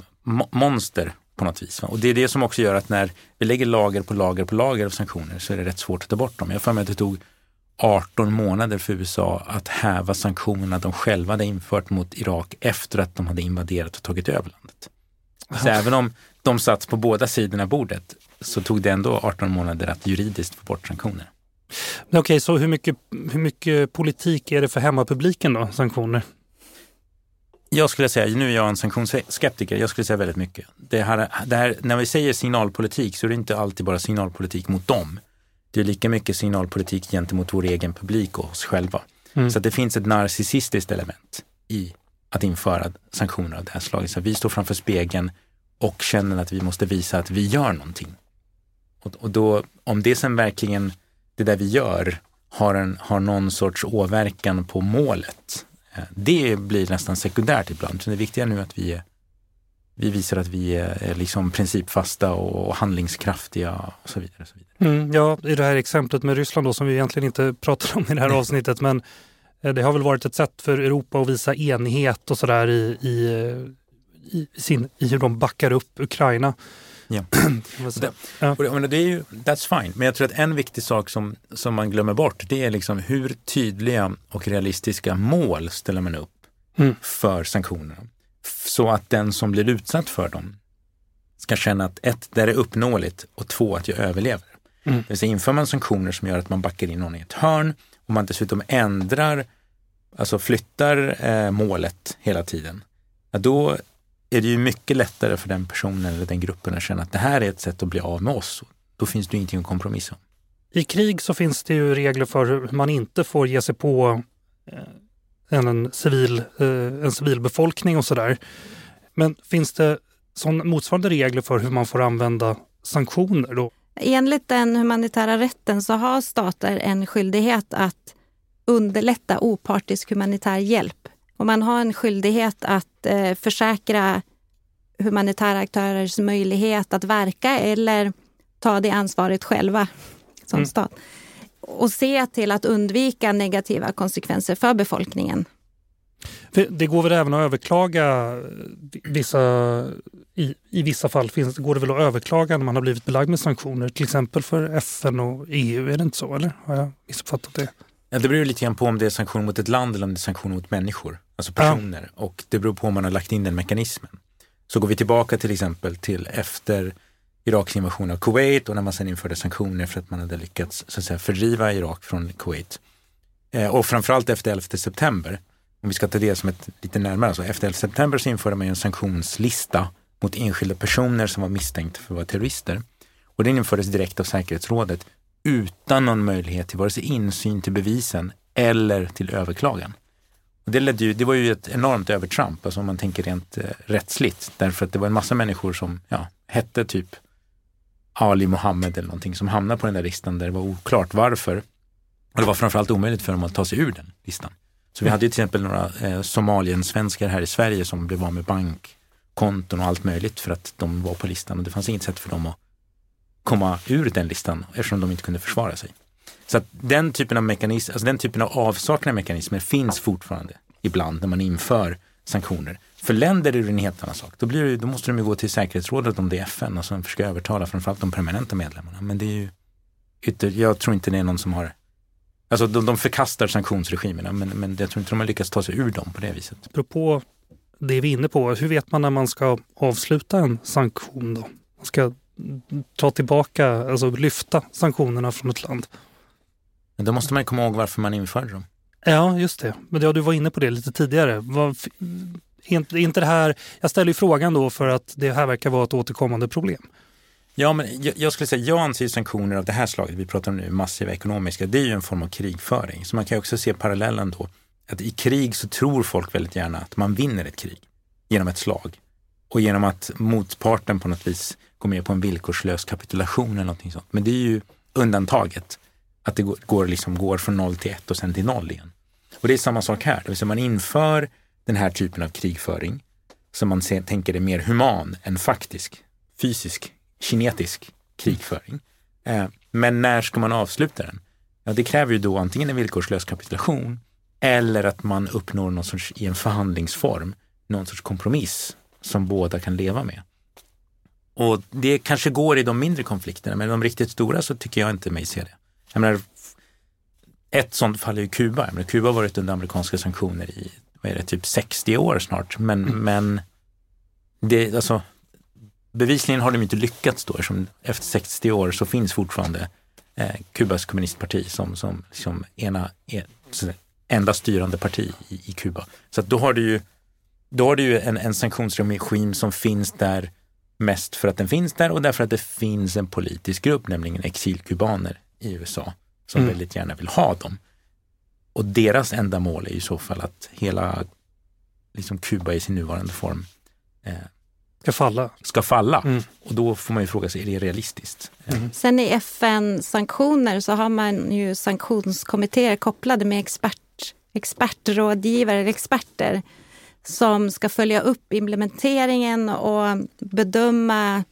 monster på något vis. Och det är det som också gör att när vi lägger lager på lager på lager av sanktioner så är det rätt svårt att ta bort dem. Jag mig att det tog 18 månader för USA att häva sanktionerna de själva hade infört mot Irak efter att de hade invaderat och tagit över landet. Så även om de satt på båda sidorna bordet så tog det ändå 18 månader att juridiskt få bort sanktioner. Okej, okay, så hur mycket, hur mycket politik är det för hemmapubliken då, sanktioner? Jag skulle säga, nu är jag en sanktionsskeptiker, jag skulle säga väldigt mycket. Det här, det här, när vi säger signalpolitik så är det inte alltid bara signalpolitik mot dem. Det är lika mycket signalpolitik gentemot vår egen publik och oss själva. Mm. Så det finns ett narcissistiskt element i att införa sanktioner av det här slaget. Så vi står framför spegeln och känner att vi måste visa att vi gör någonting. Och, och då, om det sen verkligen, det där vi gör, har, en, har någon sorts åverkan på målet, Eh, det blir nästan sekundärt ibland. Så det viktiga nu är att vi, vi visar att vi är liksom principfasta och handlingskraftiga och så vidare. Och så vidare. Mm, ja, i det här exemplet med Ryssland då, som vi egentligen inte pratar om i det här avsnittet, men eh, det har väl varit ett sätt för Europa att visa enighet och sådär i, i, i, sin, i hur de backar upp Ukraina. Ja. (clears throat) det, ja. det är ju, that's fine, men jag tror att en viktig sak som, som man glömmer bort det är liksom hur tydliga och realistiska mål ställer man upp mm. för sanktionerna. Så att den som blir utsatt för dem ska känna att ett, det är uppnåeligt och två, att jag överlever. Mm. Det vill säga inför man sanktioner som gör att man backar in någon i ett hörn och man dessutom ändrar, alltså flyttar eh, målet hela tiden, ja, då är det ju mycket lättare för den personen eller den gruppen att känna att det här är ett sätt att bli av med oss. Då finns det ingenting att kompromissa om. I krig så finns det ju regler för hur man inte får ge sig på eh, en, civil, eh, en civilbefolkning och sådär. Men finns det sån motsvarande regler för hur man får använda sanktioner då? Enligt den humanitära rätten så har stater en skyldighet att underlätta opartisk humanitär hjälp och man har en skyldighet att eh, försäkra humanitära aktörers möjlighet att verka eller ta det ansvaret själva som mm. stat. Och se till att undvika negativa konsekvenser för befolkningen. Det går väl även att överklaga vissa, i, i vissa fall finns, går det väl att överklaga när man har blivit belagd med sanktioner, till exempel för FN och EU, är det inte så eller? Har jag missuppfattat det? Ja, det beror lite grann på om det är sanktioner mot ett land eller om det är sanktioner mot människor, alltså personer. Ja. Och det beror på om man har lagt in den mekanismen. Så går vi tillbaka till exempel till efter Iraks invasion av Kuwait och när man sen införde sanktioner för att man hade lyckats så att säga, fördriva Irak från Kuwait. Eh, och framförallt efter 11 september, om vi ska ta det som ett lite närmare, alltså efter 11 september så införde man en sanktionslista mot enskilda personer som var misstänkta för att vara terrorister. Och den infördes direkt av säkerhetsrådet utan någon möjlighet till vare sig insyn till bevisen eller till överklagan. Det, ledde ju, det var ju ett enormt övertramp, alltså om man tänker rent eh, rättsligt, därför att det var en massa människor som ja, hette typ Ali Mohammed eller någonting som hamnade på den där listan där det var oklart varför. Och det var framförallt omöjligt för dem att ta sig ur den listan. Så vi hade ju till exempel några eh, Somalien-svenskar här i Sverige som blev av med bankkonton och allt möjligt för att de var på listan och det fanns inget sätt för dem att komma ur den listan eftersom de inte kunde försvara sig. Så att den typen av mekanism, alltså den typen av avsaknad av mekanismer finns fortfarande ibland när man inför sanktioner. För länder är det en helt annan sak. Då, blir det, då måste de ju gå till säkerhetsrådet om det är FN och sen försöka övertala framförallt de permanenta medlemmarna. Men det är ju ytter, jag tror inte det är någon som har Alltså de, de förkastar sanktionsregimerna men, men jag tror inte de har lyckats ta sig ur dem på det viset. Apropå det vi är inne på, hur vet man när man ska avsluta en sanktion då? Man ska ta tillbaka, alltså lyfta sanktionerna från ett land. Men då måste man komma ihåg varför man införde dem. Ja, just det. Men ja, du var inne på det lite tidigare. Var, inte det här, jag ställer ju frågan då för att det här verkar vara ett återkommande problem. Ja, men jag, jag skulle säga, jag anser sanktioner av det här slaget, vi pratar om nu massiva ekonomiska, det är ju en form av krigföring. Så man kan också se parallellen då, att i krig så tror folk väldigt gärna att man vinner ett krig genom ett slag. Och genom att motparten på något vis går med på en villkorslös kapitulation eller någonting sånt. Men det är ju undantaget. Att det går, liksom, går från noll till ett och sen till noll igen. Och det är samma sak här, det vill säga man inför den här typen av krigföring som man ser, tänker är mer human än faktisk, fysisk, kinetisk krigföring. Eh, men när ska man avsluta den? Ja, det kräver ju då antingen en villkorslös kapitulation eller att man uppnår någon sorts, i en förhandlingsform, någon sorts kompromiss som båda kan leva med. Och det kanske går i de mindre konflikterna, men de riktigt stora så tycker jag inte mig se det. Jag menar, ett sånt fall är ju Kuba. Jag menar, Kuba har varit under amerikanska sanktioner i vad är det, typ 60 år snart. Men, mm. men det, alltså, bevisligen har de inte lyckats då eftersom efter 60 år så finns fortfarande eh, Kubas kommunistparti som, som, som ena, en, enda styrande parti i, i Kuba. Så då har du ju, då har du ju en, en sanktionsregim som finns där mest för att den finns där och därför att det finns en politisk grupp, nämligen exilkubaner i USA, som mm. väldigt gärna vill ha dem. Och deras enda mål är i så fall att hela liksom Kuba i sin nuvarande form eh, ska falla. Ska falla. Mm. Och då får man ju fråga sig, är det realistiskt? Mm. Sen i FN-sanktioner så har man ju sanktionskommittéer kopplade med expert, expertrådgivare eller experter som ska följa upp implementeringen och bedöma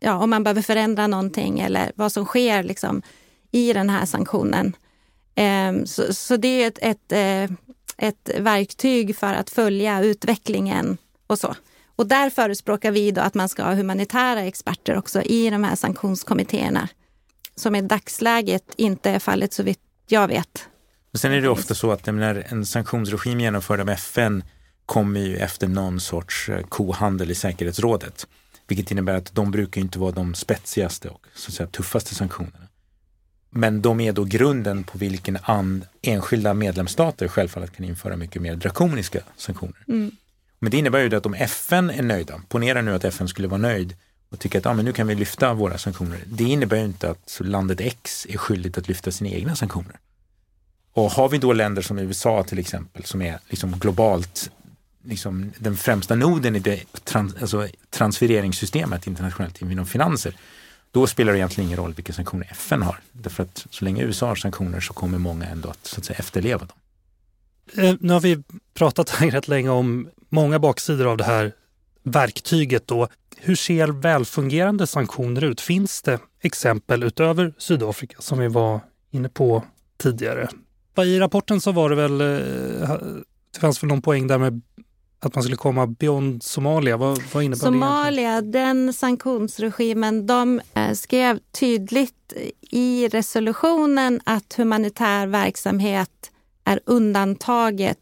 ja, om man behöver förändra någonting eller vad som sker liksom, i den här sanktionen. Ehm, så, så det är ett, ett, eh, ett verktyg för att följa utvecklingen och så. Och där förespråkar vi då att man ska ha humanitära experter också i de här sanktionskommittéerna. Som i dagsläget inte är fallet så vitt jag vet. sen är det ofta så att när en sanktionsregim genomförd av FN kommer ju efter någon sorts eh, kohandel i säkerhetsrådet. Vilket innebär att de brukar inte vara de spetsigaste och så att säga, tuffaste sanktionerna. Men de är då grunden på vilken and, enskilda medlemsstater självfallet kan införa mycket mer drakoniska sanktioner. Mm. Men det innebär ju att om FN är nöjda, ponera nu att FN skulle vara nöjd och tycka att ah, men nu kan vi lyfta våra sanktioner. Det innebär ju inte att landet X är skyldigt att lyfta sina egna sanktioner. Och har vi då länder som USA till exempel som är liksom globalt liksom den främsta noden i det trans, alltså transfereringssystemet internationellt inom finanser, då spelar det egentligen ingen roll vilka sanktioner FN har. Därför att så länge USA har sanktioner så kommer många ändå att, så att säga, efterleva dem. Eh, nu har vi pratat (laughs) här rätt länge om många baksidor av det här verktyget. Då. Hur ser välfungerande sanktioner ut? Finns det exempel utöver Sydafrika som vi var inne på tidigare? I rapporten så var det väl, eh, det fanns väl någon poäng där med att man skulle komma beyond Somalia. Vad, vad innebär Somalia, det den sanktionsregimen, de eh, skrev tydligt i resolutionen att humanitär verksamhet är undantaget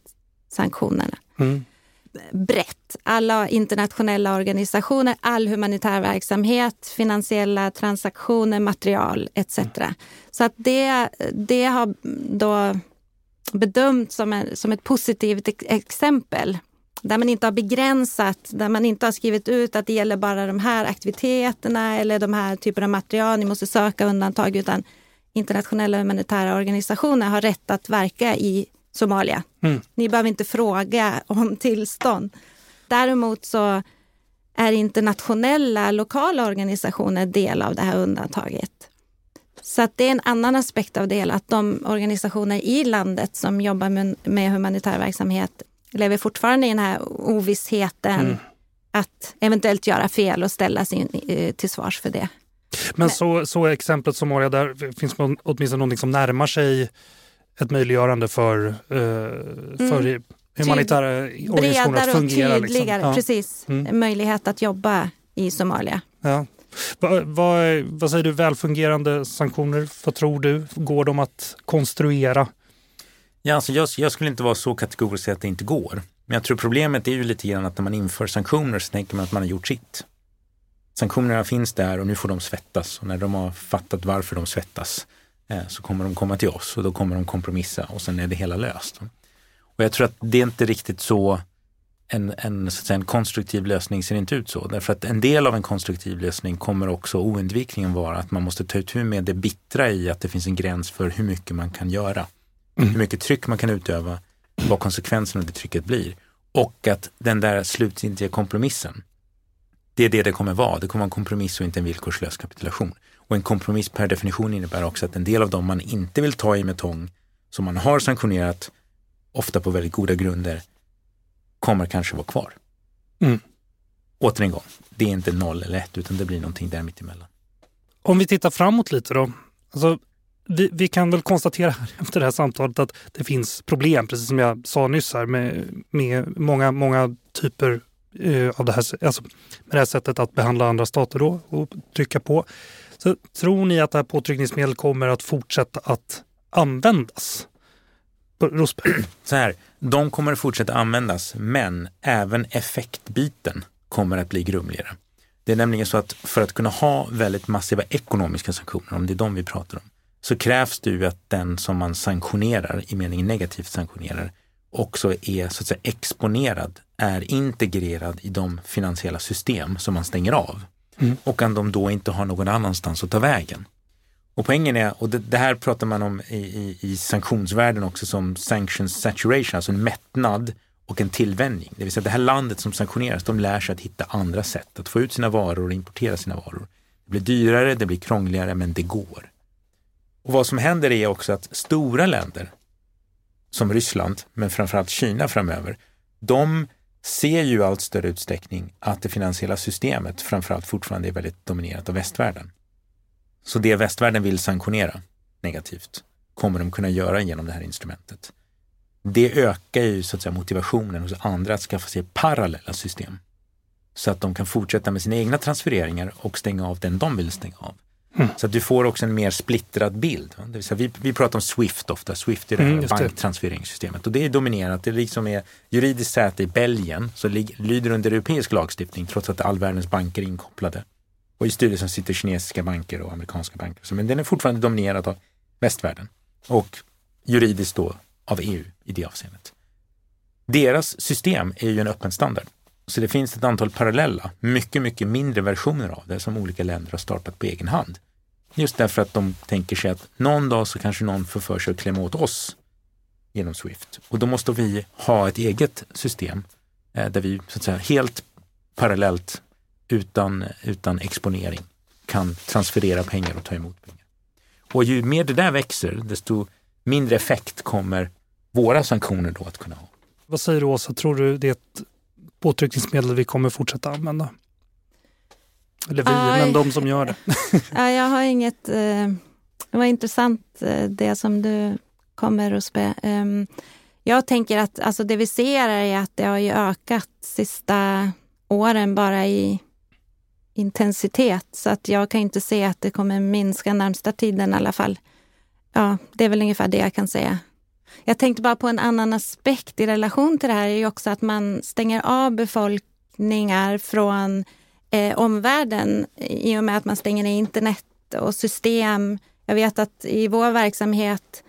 sanktionerna. Mm. brett. Alla internationella organisationer, all humanitär verksamhet, finansiella transaktioner, material etc. Så att det, det har då bedömts som, en, som ett positivt exempel där man inte har begränsat, där man inte har skrivit ut att det gäller bara de här aktiviteterna eller de här typerna av material, ni måste söka undantag, utan internationella humanitära organisationer har rätt att verka i Somalia. Mm. Ni behöver inte fråga om tillstånd. Däremot så är internationella lokala organisationer del av det här undantaget. Så att det är en annan aspekt av det hela, att de organisationer i landet som jobbar med, med humanitär verksamhet lever fortfarande i den här ovissheten mm. att eventuellt göra fel och ställa sig eh, till svars för det. Men så, så exemplet Somalia, där finns åtminstone någonting som närmar sig ett möjliggörande för, eh, för mm. humanitära organisationer att fungera. Bredare och tydligare, liksom. ja. precis. Mm. Möjlighet att jobba i Somalia. Ja. Vad, vad, vad säger du, välfungerande sanktioner, vad tror du? Går de att konstruera? Ja, alltså jag, jag skulle inte vara så kategorisk att det inte går. Men jag tror problemet är ju lite grann att när man inför sanktioner så tänker man att man har gjort sitt. Sanktionerna finns där och nu får de svettas och när de har fattat varför de svettas eh, så kommer de komma till oss och då kommer de kompromissa och sen är det hela löst. Och jag tror att det är inte riktigt så en, en, så säga, en konstruktiv lösning ser inte ut så. Därför att en del av en konstruktiv lösning kommer också oundvikligen vara att man måste ta itu med det bittra i att det finns en gräns för hur mycket man kan göra. Mm. Hur mycket tryck man kan utöva, vad konsekvenserna av det trycket blir. Och att den där slutgiltiga kompromissen, det är det det kommer vara. Det kommer vara en kompromiss och inte en villkorslös kapitulation. Och en kompromiss per definition innebär också att en del av dem man inte vill ta i med tång, som man har sanktionerat, ofta på väldigt goda grunder, kommer kanske vara kvar. Mm. Åter en gång, det är inte noll eller ett utan det blir någonting där mittemellan. Om vi tittar framåt lite då. Alltså, vi, vi, kan väl konstatera (laughs) efter det här samtalet att det finns problem, precis som jag sa nyss här, med, med många, många typer eh, av det här, alltså med det här sättet att behandla andra stater då och trycka på. Så tror ni att det här påtryckningsmedlet kommer att fortsätta att användas? Rosberg. (clears throat) Så här, de kommer att fortsätta användas, men även effektbiten kommer att bli grumligare. Det är nämligen så att för att kunna ha väldigt massiva ekonomiska sanktioner, om det är de vi pratar om, så krävs det ju att den som man sanktionerar, i meningen negativt sanktionerar, också är så att säga exponerad, är integrerad i de finansiella system som man stänger av. Mm. Och att de då inte har någon annanstans att ta vägen. Och poängen är, och det, det här pratar man om i, i, i, sanktionsvärlden också som sanctions saturation, alltså en mättnad och en tillvänjning. Det vill säga att det här landet som sanktioneras, de lär sig att hitta andra sätt att få ut sina varor och importera sina varor. Det blir dyrare, det blir krångligare, men det går. Och vad som händer är också att stora länder som Ryssland, men framförallt Kina framöver, de ser ju i allt större utsträckning att det finansiella systemet framförallt fortfarande är väldigt dominerat av västvärlden. Så det västvärlden vill sanktionera negativt kommer de kunna göra genom det här instrumentet. Det ökar ju så att säga, motivationen hos andra att skaffa sig parallella system. Så att de kan fortsätta med sina egna transfereringar och stänga av den de vill stänga av. Mm. Så att du får också en mer splittrad bild. Det vill säga, vi, vi pratar om Swift ofta, Swift är det här mm, banktransfereringssystemet och det är dominerat, det liksom är juridiskt säte i Belgien, så lyder under europeisk lagstiftning trots att all världens banker är inkopplade. Och i styrelsen sitter kinesiska banker och amerikanska banker. Men den är fortfarande dominerad av västvärlden och juridiskt då av EU i det avseendet. Deras system är ju en öppen standard. Så det finns ett antal parallella, mycket, mycket mindre versioner av det som olika länder har startat på egen hand. Just därför att de tänker sig att någon dag så kanske någon får för sig att klämma åt oss genom Swift. Och då måste vi ha ett eget system eh, där vi så att säga helt parallellt utan, utan exponering kan transferera pengar och ta emot pengar. Och ju mer det där växer, desto mindre effekt kommer våra sanktioner då att kunna ha. Vad säger du Åsa, tror du det är ett påtryckningsmedel vi kommer fortsätta använda? Eller vi, Aj. men de som gör det. (laughs) ja, jag har inget... Eh, det var intressant eh, det som du kommer att spä. Um, jag tänker att alltså det vi ser är att det har ju ökat sista åren bara i intensitet. Så att jag kan inte se att det kommer minska närmsta tiden i alla fall. Ja, det är väl ungefär det jag kan säga. Jag tänkte bara på en annan aspekt i relation till det här är ju också att man stänger av befolkningar från eh, omvärlden i och med att man stänger ner internet och system. Jag vet att i vår verksamhet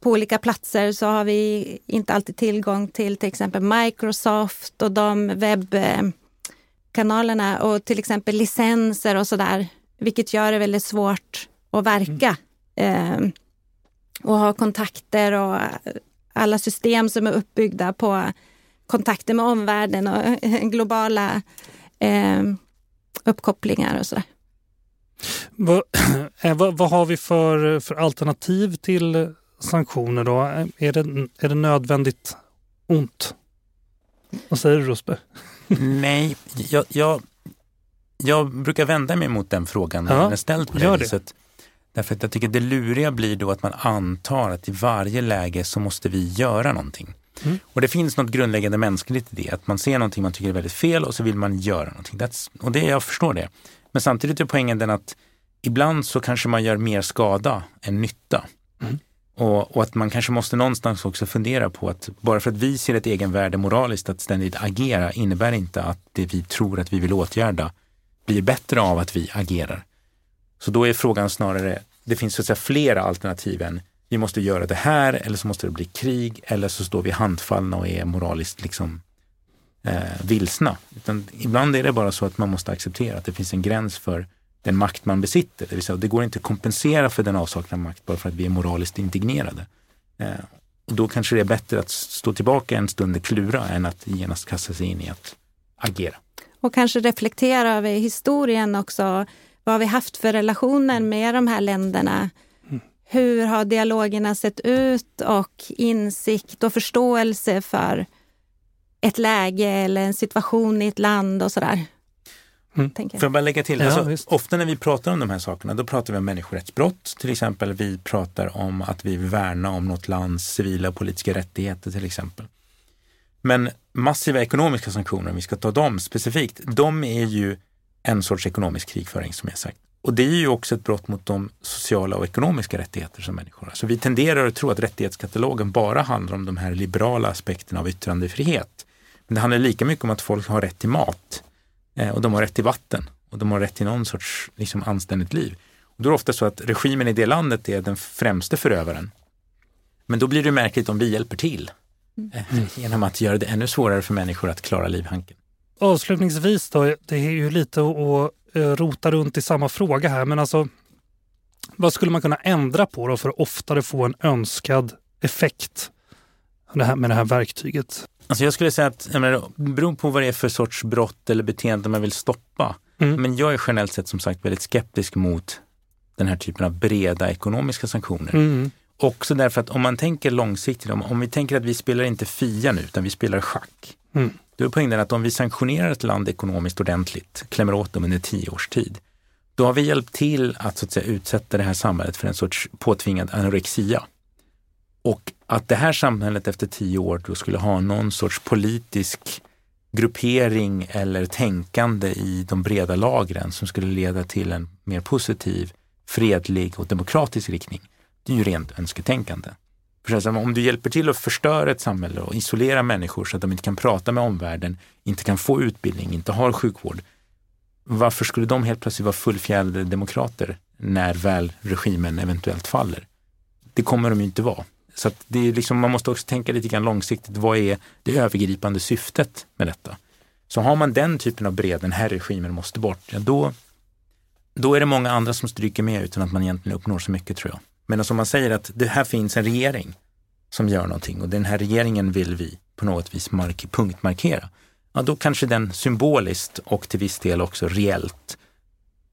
på olika platser så har vi inte alltid tillgång till till exempel Microsoft och de webbkanalerna och till exempel licenser och sådär, vilket gör det väldigt svårt att verka. Mm. Eh, och ha kontakter och alla system som är uppbyggda på kontakter med omvärlden och (laughs) globala eh, uppkopplingar och sådär. Vad, (clears throat) eh, vad, vad, har vi för, för alternativ till sanktioner då? Är det, är det nödvändigt ont? Vad säger du Rosberg? (laughs) Nej, jag, jag, jag brukar vända mig mot den frågan när ja, den är ställd på det viset. Därför att jag tycker det luriga blir då att man antar att i varje läge så måste vi göra någonting. Mm. Och det finns något grundläggande mänskligt i det, att man ser någonting man tycker är väldigt fel och så vill man göra någonting. That's, och det, jag förstår det. Men samtidigt är poängen den att ibland så kanske man gör mer skada än nytta. Mm. Och, och, att man kanske måste någonstans också fundera på att bara för att vi ser ett egenvärde moraliskt att ständigt agera innebär inte att det vi tror att vi vill åtgärda blir bättre av att vi agerar. Så då är frågan snarare, det finns så att säga flera alternativ än vi måste göra det här eller så måste det bli krig eller så står vi handfallna och är moraliskt liksom eh, vilsna. Utan ibland är det bara så att man måste acceptera att det finns en gräns för den makt man besitter. Det vill säga, det går inte att kompensera för den avsaknad av makt bara för att vi är moraliskt indignerade. Eh, och då kanske det är bättre att stå tillbaka en stund och klura än att genast kasta sig in i att agera. Och kanske reflektera över historien också. Vad har vi haft för relationer med de här länderna? Hur har dialogerna sett ut och insikt och förståelse för ett läge eller en situation i ett land och sådär. Mm. Får jag bara lägga till, ja, alltså, ofta när vi pratar om de här sakerna då pratar vi om människorättsbrott till exempel. Vi pratar om att vi vill värna om något lands civila och politiska rättigheter till exempel. Men massiva ekonomiska sanktioner, om vi ska ta dem specifikt, de är ju en sorts ekonomisk krigföring som jag sagt. Och det är ju också ett brott mot de sociala och ekonomiska rättigheter som människor har. Så vi tenderar att tro att rättighetskatalogen bara handlar om de här liberala aspekterna av yttrandefrihet. Men det handlar lika mycket om att folk har rätt till mat eh, och de har rätt till vatten och de har rätt till någon sorts liksom, anständigt liv. Och då är det ofta så att regimen i det landet är den främste förövaren. Men då blir det märkligt om vi hjälper till mm. genom att göra det ännu svårare för människor att klara livhanken. Avslutningsvis då, det är ju lite att Eh, rota runt i samma fråga här, men alltså vad skulle man kunna ändra på då för att oftare få en önskad effekt det här, med det här verktyget? Alltså jag skulle säga att jag menar, det beror på vad det är för sorts brott eller beteende man vill stoppa. Mm. Men jag är generellt sett som sagt väldigt skeptisk mot den här typen av breda ekonomiska sanktioner. Mm. Också därför att om man tänker långsiktigt, om, om vi tänker att vi spelar inte Fia nu utan vi spelar schack. Mm. Då är poängen att om vi sanktionerar ett land ekonomiskt ordentligt, klämmer åt dem under tio års tid, då har vi hjälpt till att, så att säga, utsätta det här samhället för en sorts påtvingad anorexia. Och att det här samhället efter tio år då skulle ha någon sorts politisk gruppering eller tänkande i de breda lagren som skulle leda till en mer positiv, fredlig och demokratisk riktning. Det är ju rent önsketänkande. Om du hjälper till att förstöra ett samhälle och isolera människor så att de inte kan prata med omvärlden, inte kan få utbildning, inte har sjukvård. Varför skulle de helt plötsligt vara fullfjädrade demokrater när väl regimen eventuellt faller? Det kommer de ju inte vara. Så det är liksom, man måste också tänka lite grann långsiktigt. Vad är det övergripande syftet med detta? Så har man den typen av bred, den här regimen måste bort, ja, då, då är det många andra som stryker med utan att man egentligen uppnår så mycket tror jag. Men alltså, om man säger att det här finns en regering som gör någonting och den här regeringen vill vi på något vis mark punktmarkera. Ja, då kanske den symboliskt och till viss del också reellt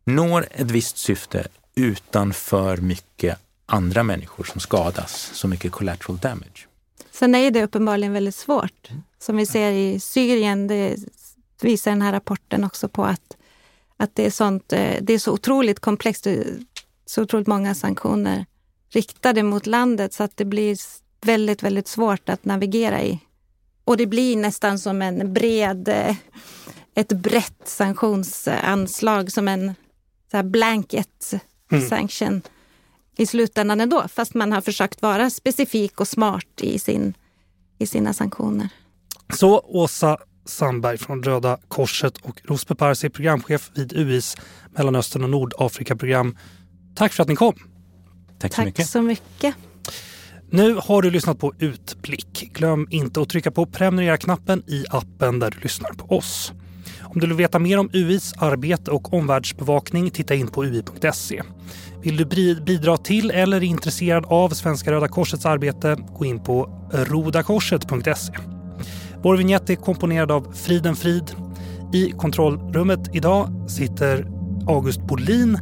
når ett visst syfte utan för mycket andra människor som skadas, så mycket collateral damage. Sen är det uppenbarligen väldigt svårt. Som vi ser i Syrien, det visar den här rapporten också på att, att det, är sånt, eh, det är så otroligt komplext, så otroligt många sanktioner riktade mot landet så att det blir väldigt, väldigt svårt att navigera i. Och det blir nästan som en bred, eh, ett brett sanktionsanslag som en så blanket mm. sanction. i slutändan ändå, fast man har försökt vara specifik och smart i, sin, i sina sanktioner. Så Åsa Sandberg från Röda Korset och Rospe Parsi, programchef vid UIs Mellanöstern och Nordafrika-program. Tack för att ni kom. Tack så Tack mycket. så mycket. Nu har du lyssnat på Utblick. Glöm inte att trycka på prenumerera-knappen i appen där du lyssnar på oss. Om du vill veta mer om UIs arbete och omvärldsbevakning, titta in på ui.se. Vill du bidra till eller är intresserad av Svenska Röda Korsets arbete, gå in på rodakorset.se. Vår vignett är komponerad av Friden Frid. I kontrollrummet idag sitter August Bolin.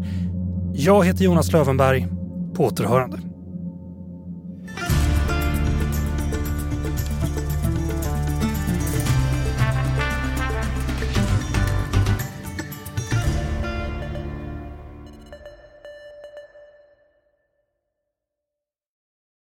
Jag heter Jonas Lövenberg. På återhörande.